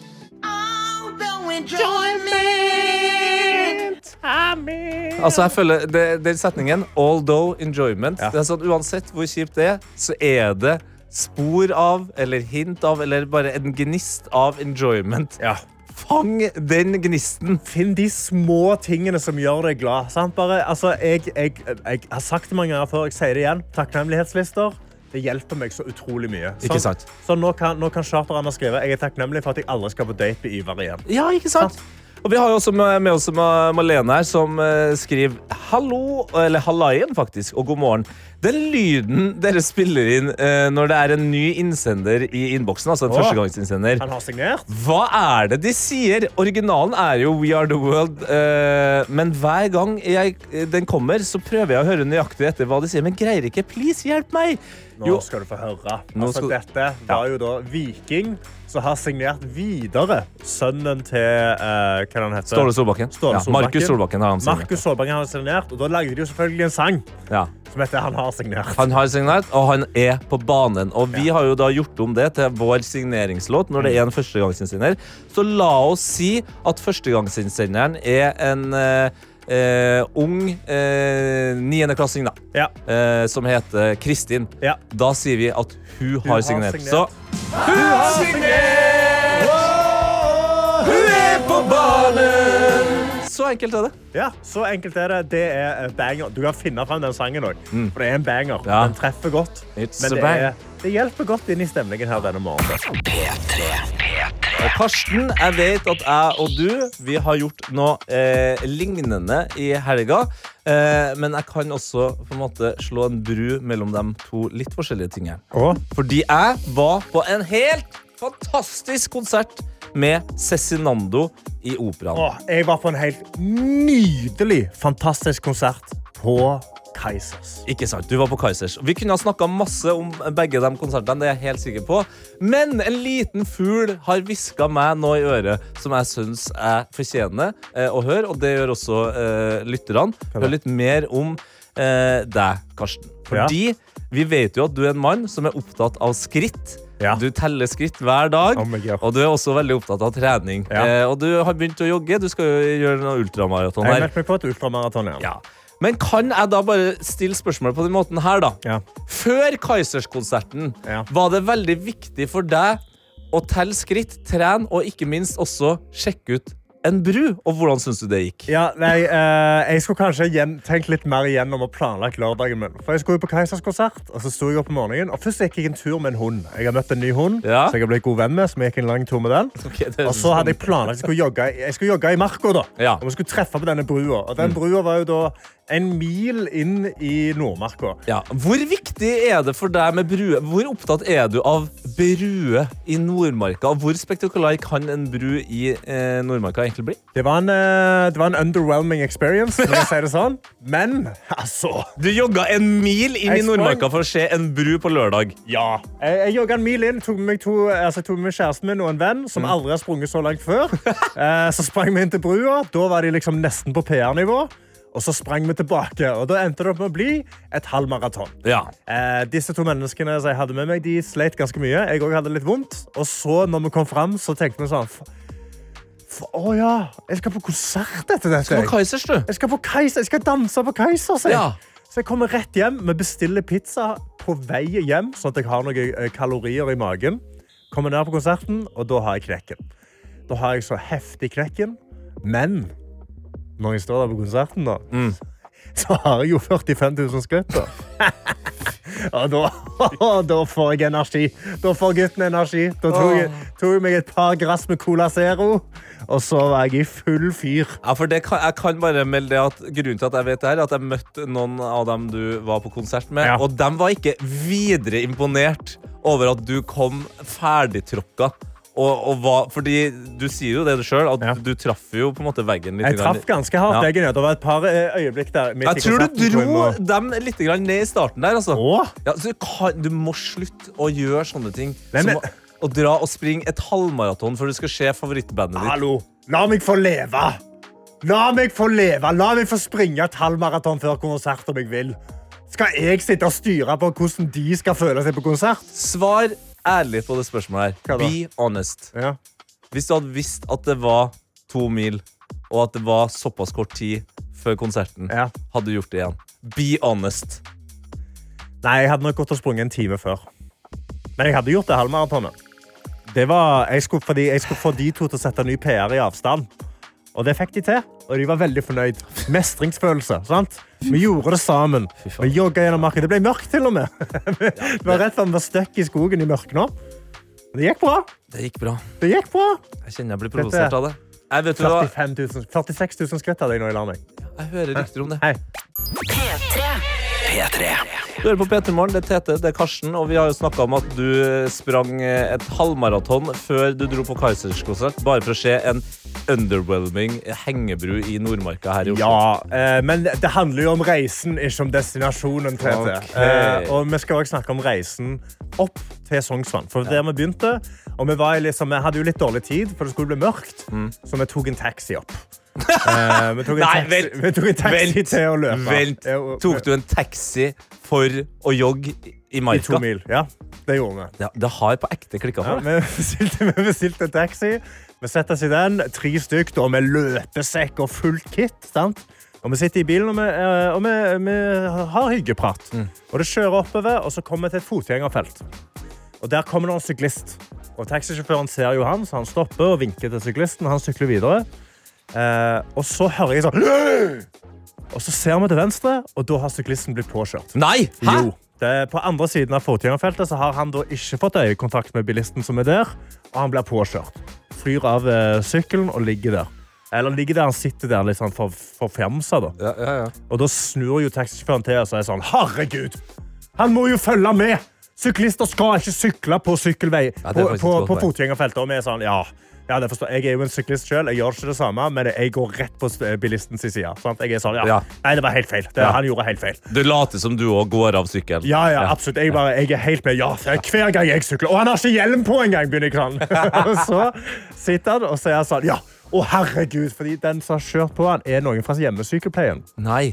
Altså, jeg føler det, Den setningen, although enjoyment Ja. det er sånn, Uansett hvor kjipt det er, så er det spor av, eller hint av, eller bare en gnist av enjoyment. Ja. Fang den gnisten. Finn de små tingene som gjør deg glad. Sant? Bare, altså, jeg, jeg, jeg har sagt det mange ganger før, jeg sier det igjen. Takknemlighetslister. Det hjelper meg så utrolig mye. Ikke sant? Så nå kan, nå kan Charter-Anna skrive Jeg er takknemlig for at jeg aldri skal på date med Ivar igjen. Ja, ikke sant? Og vi har jo også med, med oss Malene her, som eh, skriver hallo, eller hallaien faktisk, og god morgen. Den lyden dere spiller inn eh, når det er en ny innsender i innboksen, altså en Åh. førstegangsinnsender, Han har signert. hva er det de sier? Originalen er jo We Are The World, eh, men hver gang jeg, den kommer, så prøver jeg å høre nøyaktig etter hva de sier, men greier ikke. Please, hjelp meg! Nå Jo, skal du få høre. Altså, skal- Dette var jo da Viking som har signert videre sønnen til uh, hva han heter? Ståle Solbakken. Ståle Ja, Markus Solbakken har han signert. Markus Solbakken har signert, og da lagde de jo selvfølgelig en sang Ja. som heter Han har signert. Han har signert, og han er på banen. Og vi har jo da gjort om det til vår signeringslåt når det er en førstegangsinnsender. Så la oss si at førstegangsinnsenderen er en eh, eh, ung eh, niendeklassing, da. Ja. Eh, som heter Kristin. Ja. Da sier vi at hun, har har signert. signert. Så hun har signert! Hun er på banen! Så enkelt er det. Ja, så enkelt er det. Det er eh, banger. Du kan finne frem den sangen òg, for det er en banger. Ja. Den treffer godt. It's Men a det, bang. er, det hjelper godt inn i stemningen her denne morgenen. Og Karsten, jeg vet at jeg og du Vi har gjort noe eh, lignende i helga. Eh, men jeg kan også på en måte slå en bru mellom de to litt forskjellige tingene. Og Fordi jeg var på en helt fantastisk konsert med Cezinando i operaen. Åh, jeg var på en helt nydelig, fantastisk konsert på Kaizers. Ikke sant, du var på Kaizers. Vi kunne ha snakka masse om begge de konsertene. det er jeg helt sikker på. Men en liten fugl har hviska meg noe i øret som jeg syns jeg fortjener eh, å høre. Og det gjør også eh, lytterne. Hør litt mer om eh, deg, Karsten. Fordi vi vet jo at du er en mann som er opptatt av skritt. Ja. Du teller skritt hver dag. Oh og du er også veldig opptatt av trening. Ja. Eh, og du har begynt å jogge. Du skal jo gjøre noe ultramaraton Jeg meldte meg på et ultramaraton. Ja. Men kan jeg da bare stille spørsmålet på den måten her, da? Ja. Før Kaizers-konserten Ja. var det veldig viktig for deg å telle skritt, trene og ikke minst også sjekke ut en bru. Og hvordan syns du det gikk? Ja, nei, eh, jeg skulle kanskje tenkt litt mer igjennom og planlagt lørdagen min. For Jeg skulle jo på Keisers konsert, og så sto jeg opp om morgenen. Og først gikk jeg en tur med en hund. Jeg har møtt en ny hund, Ja. så jeg har blitt god venn med. Så vi gikk en lang tur med den. Okay, Og så hadde jeg planlagt jeg skulle jogge, jeg skulle jogge i marka. da. Ja. Og vi skulle treffe på denne brua. Og den brua var jo da en mil inn i Nordmarka. Ja. Hvor viktig er det for deg med brue? Hvor opptatt er du av bruer i Nordmarka? Hvor spektakulær kan en bru i eh, Nordmarka egentlig bli? Det var en, eh, det var en underwhelming experience, når jeg sier det sånn. Men altså Du jogga en mil inn i Jeg sprang- Nordmarka for å se en bru på lørdag. Ja. Jeg, jeg jogga en mil inn, tok med, meg to, altså, tok med meg kjæresten min og en venn som aldri har sprunget så langt før. Eh, så sprang vi inn til brua. Da var de liksom nesten på PR-nivå. Og så sprang vi tilbake, og da endte det opp med å bli et halvmaraton. Ja. Eh, disse to menneskene som jeg hadde med meg, de sleit ganske mye. Jeg òg hadde litt vondt. Og så, når vi kom fram, så tenkte vi sånn å oh, ja, jeg skal på konsert etter dette. På Kaisers, du. Jeg skal på Kaiser, jeg skal danse på Kaisers. jeg. Ja. Så jeg kommer rett hjem. Vi bestiller pizza på vei hjem, sånn at jeg har noen eh, kalorier i magen. Kommer ned på konserten, og da har jeg knekken. Da har jeg så heftig knekken. Men når jeg står der på konserten, da, så har jeg jo 45 000 skritt. Da. og da, da får jeg energi. Da får gutten energi. Da tok jeg, tok jeg meg et par glass med Cola Zero, og så var jeg i full fyr. Ja, for det kan, jeg kan bare melde det at Grunnen til at jeg vet det her, er at jeg møtte noen av dem du var på konsert med, Ja. og de var ikke videre imponert over at du kom ferdigtråkka. Og, og hva, fordi du sier jo det sjøl, at Ja. du traff jo på en måte veggen litt. Jeg traff ganske hardt. Ja. Jeg, det var et par eh, øyeblikk der. Jeg tror du dro dem litt ned i starten der. Altså. Ja, så du, kan, du må slutte å gjøre sånne ting. Hvem, som å, å dra og springe et halvmaraton før du skal se favorittbandet ditt. Hallo, la meg få leve! La meg få leve! La meg få springe et halvmaraton før konsert om jeg vil. Skal jeg sitte og styre på hvordan de skal føle seg på konsert? Svar ærlig på det spørsmålet her. Be honest. Ja. Hvis du hadde visst at det var to mil, og at det var såpass kort tid før konserten, Ja. hadde du gjort det igjen. Be honest. Nei, jeg hadde nok gått og sprunget en time før. Men jeg hadde gjort det halvmaratonet. Det var, jeg skulle, fordi jeg skulle få de to til å sette ny PR i avstand. Og det fikk de til, og de var veldig fornøyd. Mestringsfølelse. sant? Vi gjorde det sammen. Vi jogga gjennom marken. Det ble mørkt, til og med. Det var rett før vi var stuck i skogen i mørket nå. Det gikk bra. Det gikk bra. Det gikk bra. Jeg kjenner jeg blir provosert av det. Jeg, vet du hva? 45 000, 46 000 skvett hadde jeg nå i landet. jeg hører rykter om det. Hei. P3. P3. Du hører på P3 Morgen. Det er Tete, det er Karsten, og vi har jo snakka om at du sprang et halvmaraton før du dro på Kaizers konsert, bare for å se en underwhelming hengebru i Nordmarka her i Oslo. Ja, eh, men det handler jo om reisen, ikke om destinasjonen. Tete. Okay. Eh, og vi skal også snakke om reisen opp til Sognsvann. For der vi begynte, og vi, var liksom, vi hadde jo litt dårlig tid, for det skulle bli mørkt, så vi tok en taxi opp. Eh, vi, tok en Mm. Nei, taxi, vent. tok en taxi Vent. til å løpe. Vent. Eh, Tok du en taxi for å jogge i I to mil. Ja, det gjorde vi. Ja, det har på ekte klikka for deg. bestilte, vi bestilte en taxi. Vi setter oss i den, tre stykk da, med løpesekk og fullt kit. Sant? Og vi sitter i bilen og vi, eh, og vi, vi har hyggeprat. Og det kjører oppover, og så kommer vi til et fotgjengerfelt. Og der kommer det en syklist. Og taxisjåføren ser jo han, så han stopper og vinker til syklisten. og Han sykler videre. Eh, og så hører jeg sånn Og så ser vi til venstre, og da har syklisten blitt påkjørt. Nei! Hæ? Jo. Det, på andre siden av fotgjengerfeltet så har han da ikke fått øyekontakt med bilisten som er der, og han blir påkjørt. Flyr av eh, sykkelen og ligger der. Eller ligger der han sitter der litt sånn for, forfjamsa. da. Ja, ja, ja. Og da snur jo taxisjåføren til og er sånn Herregud! Han må jo følge med! Syklister skal ikke sykle på sykkelvei Ja, på, på, på fotgjengerfeltet. Og vi er sånn, ja, ja, det forstår jeg. Er jo en syklist selv. Jeg gjør ikke det samme, men jeg går rett på bilistens side. Sant? Jeg er sånn, ja. Ja. Nei, det var helt feil. Det, Ja. Han gjorde helt feil. Du later som du òg går av sykkelen. Ja, ja, absolutt. Jeg, bare, jeg er helt med. Ja, hver gang jeg sykler. Og han har ikke hjelm på engang! begynner jeg sånn. Og så sitter han og så er sånn Ja, å herregud! Fordi den som har kjørt på han, er noen fra hjemmesykepleien. Nei.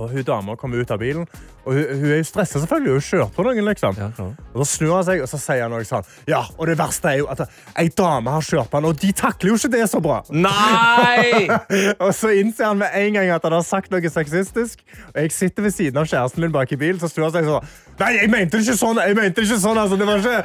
Og hun dama kommer ut av bilen, Og hun, hun er jo stressa, selvfølgelig. Hun kjørte på noen, liksom. Ja. Og Så snur han seg og så sier han noe sånn. Ja, og det verste er jo at ei dame har kjørt på han, og de takler jo ikke det så bra. Nei! Og så innser han med en gang at han har sagt noe sexistisk. Og jeg sitter ved siden av kjæresten min bak i bilen, så snur han seg sånn. Nei, jeg mente det ikke sånn! Jeg mente det ikke sånn, altså. Det var ikke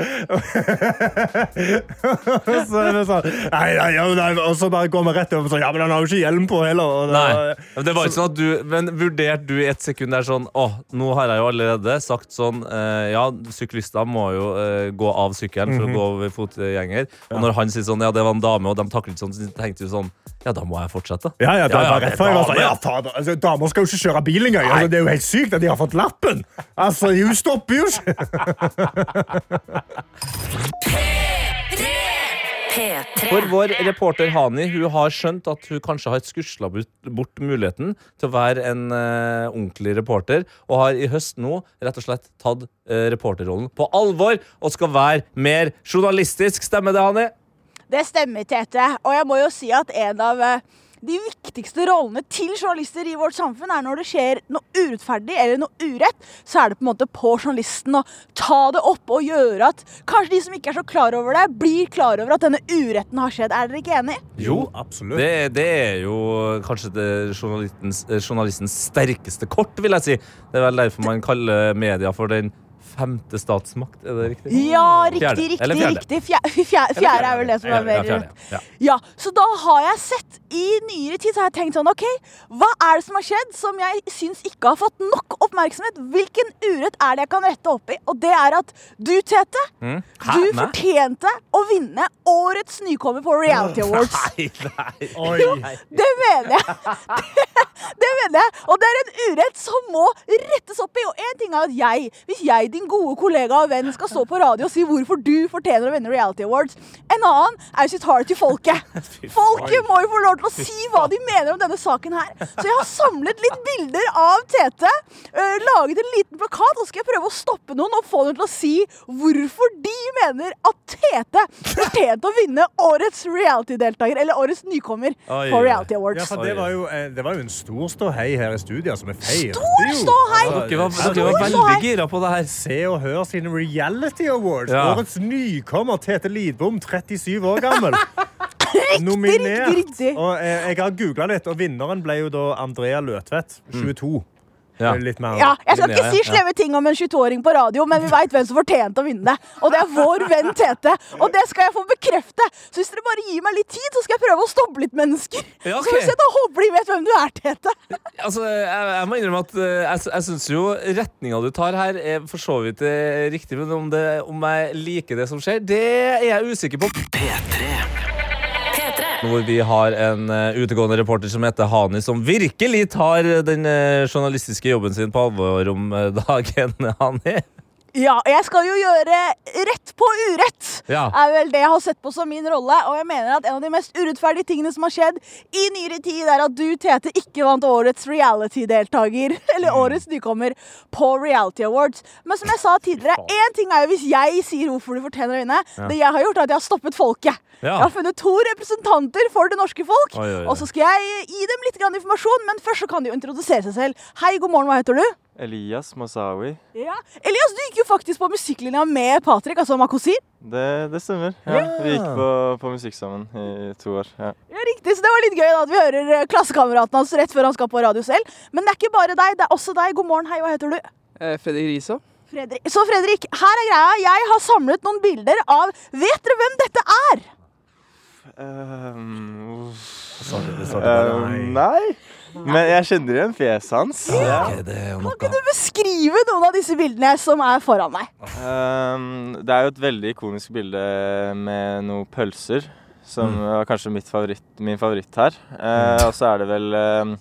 så er det sånn Nei, nei, nei. Og så bare går vi rett over sånn Ja, men han har jo ikke hjelm på heller. Nei. Det var ikke sånn at du Men vurderte du i et sekund der sånn Å, nå har jeg jo allerede sagt sånn eh, Ja, syklister må jo eh, gå av sykkelen for å gå over fotgjenger. Og når han sier sånn Ja, det var en dame, og de takler ikke sånn, så tenkte du sånn Ja, da må jeg fortsette. Ja, ja, det Ja, ja, var rett før jeg var sånn, ja, fader, altså, Damer skal jo ikke kjøre bil engang. Altså, det er jo helt sykt at de har fått lappen. Altså, Hun stopper jo ikke. P3. For vår reporter Hani hun har skjønt at hun kanskje har skusla bort, muligheten til å være en uh, ordentlig reporter, og har i høst nå rett og slett tatt uh, reporterrollen på alvor og skal være mer journalistisk. Stemmer det, Hani? Det stemmer, Tete. Og jeg må jo si at en av eh, de viktigste rollene til journalister i vårt samfunn er når det skjer noe urettferdig eller noe urett, så er det på en måte på journalisten å ta det opp og gjøre at kanskje de som ikke er så klar over det, blir klar over at denne uretten har skjedd. Er dere ikke enig? Jo, absolutt. Det, det er jo kanskje det journalistens, eh, journalistens sterkeste kort, vil jeg si. Det er vel derfor man kaller media for den femte statsmakt. Er det riktig? Ja, riktig, Fjerde. riktig. Eller fjerde. riktig. Fjerde, fjerde, fjerde er vel det som er mer ja, ja. Ja, så da har jeg sett i nyere tid så har jeg tenkt sånn OK, hva er det som har skjedd som jeg syns ikke har fått nok oppmerksomhet? Hvilken urett er det jeg kan rette opp i? Og det er at du, Tete, Hæ? du nei? fortjente å vinne årets nykommer på Reality Awards. Nei, nei. Oi. Det mener jeg. Det, det mener jeg. Og det er en urett som må rettes opp i. Og en ting er at jeg, hvis jeg, din gode kollega og venn, skal stå på radio og si hvorfor du fortjener å vinne Reality Awards, en annen er jo sitt hard til folket. Folket må jo få lov til å si hva de mener om denne saken her. Så jeg har samlet litt bilder av Tete, øh, laget en liten plakat, og skal jeg prøve å stoppe noen og få dem til å si hvorfor de mener at Tete fortjente å vinne årets reality-deltaker, eller årets nykommer Oi, på. Reality Awards. Ja, for det var, jo, eh, det var jo en stor ståhei her i studio. som er feil. Stor ståhei! Dere var, dere var veldig gira på det her. Se og Hør sine Reality Awards. Ja. Årets nykommer Tete Lidbom, 37 år gammel. riktig, riktig. Og eh, jeg har googla litt, og vinneren ble jo da Andrea Løtvedt, 22. Ja. Litt mer. Ja, jeg skal ikke si slemme ting om en 22-åring på radio, men vi veit hvem som fortjente å vinne. Og det er vår venn Tete. Og det skal jeg få bekrefte. Så hvis dere bare gir meg litt tid, så skal jeg prøve å stoppe litt mennesker. Ja, okay. Så hvis jeg da håper de vet hvem du er, Tete. Altså, jeg, jeg må innrømme at eh, jeg, jeg syns jo retninga du tar her, er for så vidt eh, riktig. Men om, det, om jeg liker det som skjer, det er jeg usikker på. P3. Hvor vi har en eh, utegående reporter som heter Hani, som virkelig tar den eh, journalistiske jobben sin på alvor om eh, dagen. Hani. Ja, jeg skal jo gjøre rett på urett. Ja. Er vel det jeg har sett på som min rolle. Og jeg mener at en av de mest urettferdige tingene som har skjedd i nyere tid, er at du, Tete, ikke vant årets reality-deltaker, eller Mm. årets nykommer, på Reality Awards. Men som jeg sa tidligere, én ting er jo hvis jeg sier hvorfor du fortjener å vinne. Det jeg har gjort, er at jeg har stoppet folket. Ja. Jeg har funnet to representanter for det norske folk. Oi, oi, oi. Og så skal jeg gi dem litt grann informasjon, men først så kan de jo introdusere seg selv. Hei, god morgen, hva heter du? Elias Masawi. Ja. Elias, du gikk jo faktisk på musikklinja med Patrick, altså Makosir. Det, det stemmer. Ja, vi gikk på, på musikk sammen i to år. Ja. Ja, riktig, så Det var litt gøy da, at vi hører eh, klassekameraten hans rett før han skal på radio selv. Men det er ikke bare deg, det er også deg. God morgen, hei, hva heter du? Eh, Fredrik Riso. Fredrik. Så Fredrik, her er greia. Jeg har samlet noen bilder av Vet dere hvem dette er? Um, Sorry, sorry, ehm, nei, men jeg kjenner igjen fjeset hans. Ja. Ok, det er jo Kan ikke du beskrive noen av disse bildene som er foran meg? Um, det er jo et veldig ikonisk bilde med noen pølser. Som var kanskje mitt favoritt, min favoritt her. Eh, og så er det vel ehm,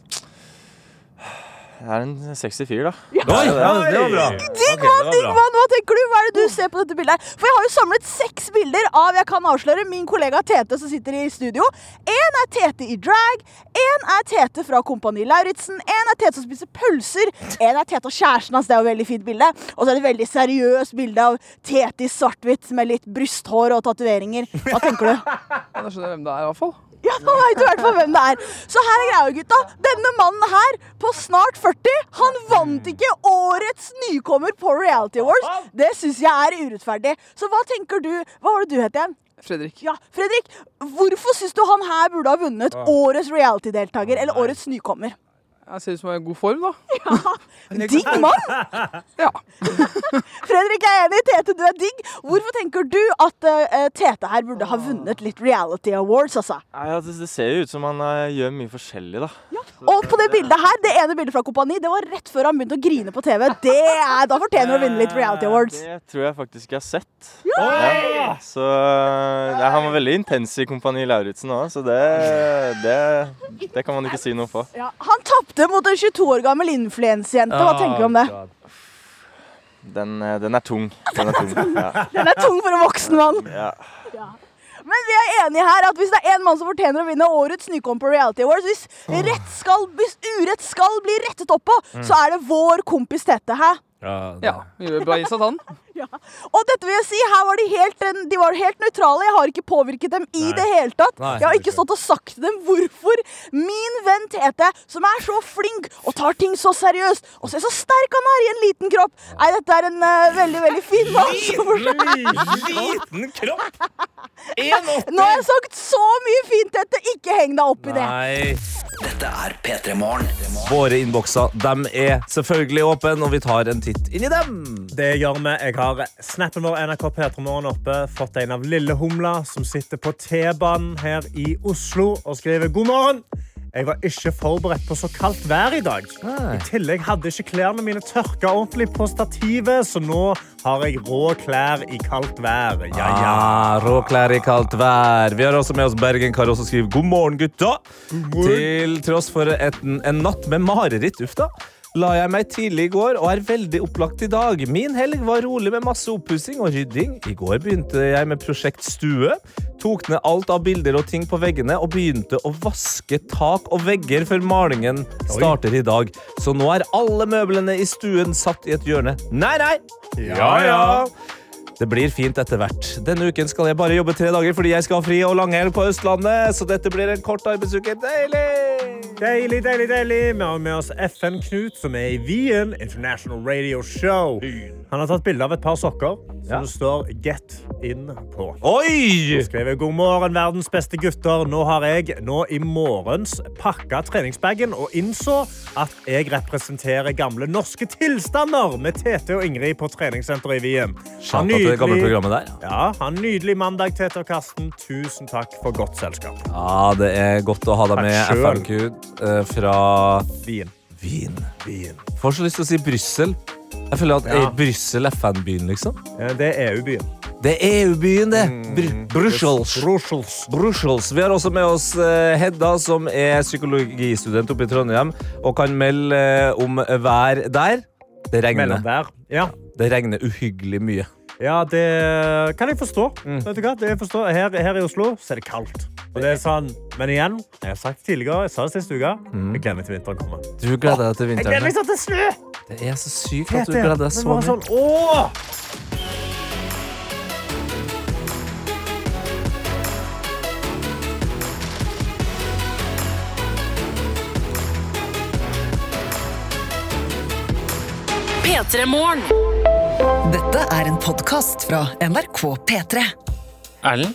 Det er en sexy fyr, da. Oi, ja, det var bra. Digg mann, digg mann! Hva tenker du? Hva er det du ser på dette bildet? her? For jeg har jo samlet seks bilder av jeg kan avsløre, min kollega Tete som sitter i studio. Én er Tete i drag, én er Tete fra Kompani Lauritzen, én er Tete som spiser pølser, én er Tete og kjæresten hans, det er jo et veldig fint bilde. Og så er det et veldig seriøst bilde av Tete i svart-hvitt med litt brysthår og tatoveringer. Hva tenker du? Ja, da skjønner jeg hvem det er, i hvert fall. Ja, da vet du i hvert fall hvem det er. Så her er greia, gutta. Denne mannen her, på snart 40, han vant ikke årets nykommer på Reality Awards. Det syns jeg er urettferdig. Så hva tenker du Hva var det du het igjen? Fredrik. Ja, Fredrik, hvorfor syns du han her burde ha vunnet årets reality-deltaker eller årets nykommer? Jeg ser ut som jeg er i god form, da. Digg mann! Ja. Fredrik er enig. Tete, du er digg. Hvorfor tenker du at uh, Tete her burde ha vunnet litt reality awards, altså? Nei, altså, det ser jo ut som han uh, gjør mye forskjellig, da. Og på det bildet her, det ene bildet fra Kompani, det var rett før han begynte å grine på TV. Det er, Da fortjener han å vinne litt reality awards. Det tror jeg faktisk jeg har sett. Ja. Så ja, Han var veldig intens i Kompani Lauritzen òg, så det, det, det kan man ikke si noe på. Ja, han tapte mot en 22 år gammel influensjente. Hva tenker du om det? Den, eh, den er tung. Den er tung. Ja. Den er tung for en voksen mann. Ja. Men vi er enige her at hvis det er en mann som fortjener å vinne årets nykom på Reality Awards, hvis, rett skal, hvis urett skal bli rettet opp på, så er det vår kompis Tete. Hæ? Ja, vi gjør bra innsats, han. Og dette vil jeg si, her var de helt, de var helt nøytrale. Jeg har ikke påvirket dem i det hele tatt. Nei. Jeg har ikke stått og sagt til dem hvorfor min venn Tete, som er så flink og tar ting så seriøst, og ser så sterk han er i en liten kropp Nei, dette er en uh, veldig, veldig fin mann. Liten kropp! Nå har jeg sagt så mye fint, Tete. Ikke heng deg opp i det. Nei. Dette er P3 Morgen. Våre innbokser de er selvfølgelig åpne, og vi tar en titt inn i dem. Det gjør vi. Jeg har snappen vår NRK P3 Morgen oppe. Fått en av Lille Humla, som sitter på T-banen her i Oslo og skriver god morgen. Jeg var ikke forberedt på så kaldt vær i dag. I tillegg hadde ikke klærne mine tørka ordentlig på stativet, så nå har jeg rå klær i kaldt vær. Ja, ja. Ah, rå klær i kaldt vær. Vi har også med oss Bergen-Karo som skriver god morgen, gutta. Til tross for et, en natt med mareritt, uff da. La jeg meg tidlig i går og er veldig opplagt i dag. Min helg var rolig med masse oppussing og rydding. I går begynte jeg med prosjekt Stue. Tok ned alt av bilder og ting på veggene og begynte å vaske tak og vegger før malingen starter i dag. Så nå er alle møblene i stuen satt i et hjørne. Nei, nei! Ja, ja! Det blir fint etter hvert. Denne uken skal jeg bare jobbe tre dager fordi jeg skal ha fri og langhelg på Østlandet, så dette blir en kort arbeidsuke. Deilig! Deilig, deilig, deilig. Vi har med oss FN-Knut, som er i Wien International Radio Show. Han har tatt bilde av et par sokker som Ja. det står 'Get In' på. Oi! Skriver god morgen, verdens beste gutter. Nå har jeg nå i morgens pakka treningsbagen og innså at jeg representerer gamle norske tilstander med Tete og Ingrid på treningssenteret i Wien. Shout nydelig. Ja, ha nydelig mandag, Tete og Karsten. Tusen takk for godt selskap. Ja, det er godt å ha deg med, selv. Eh, fra Wien. Wien. Wien. Får så lyst til å si Brussel. Jeg føler at Ja. er Brussel FN-byen, liksom. Ja, det er EU-byen. Det er EU-byen, det. Br Brussels. Brussels. Brussels. Vi har også med oss eh, Hedda, som er psykologistudent oppe i Trondheim, og kan melde eh, om vær der. Det regner. Der. Ja. Det regner uhyggelig mye. Ja, det kan jeg forstå. Mm. Her, her i Oslo så er det kaldt. Og det er sånn, Men igjen, jeg har sagt tidligere, jeg sa det sist uke, Mm. jeg gleder meg til vinteren kommer. Du gleder deg til Jeg gleder vinteren. meg sånn til snø! Det er så sykt at du gleder deg men så bare mye. sånn, åh! P3 Morgen. Dette er en podkast fra NRK P3. Erlend,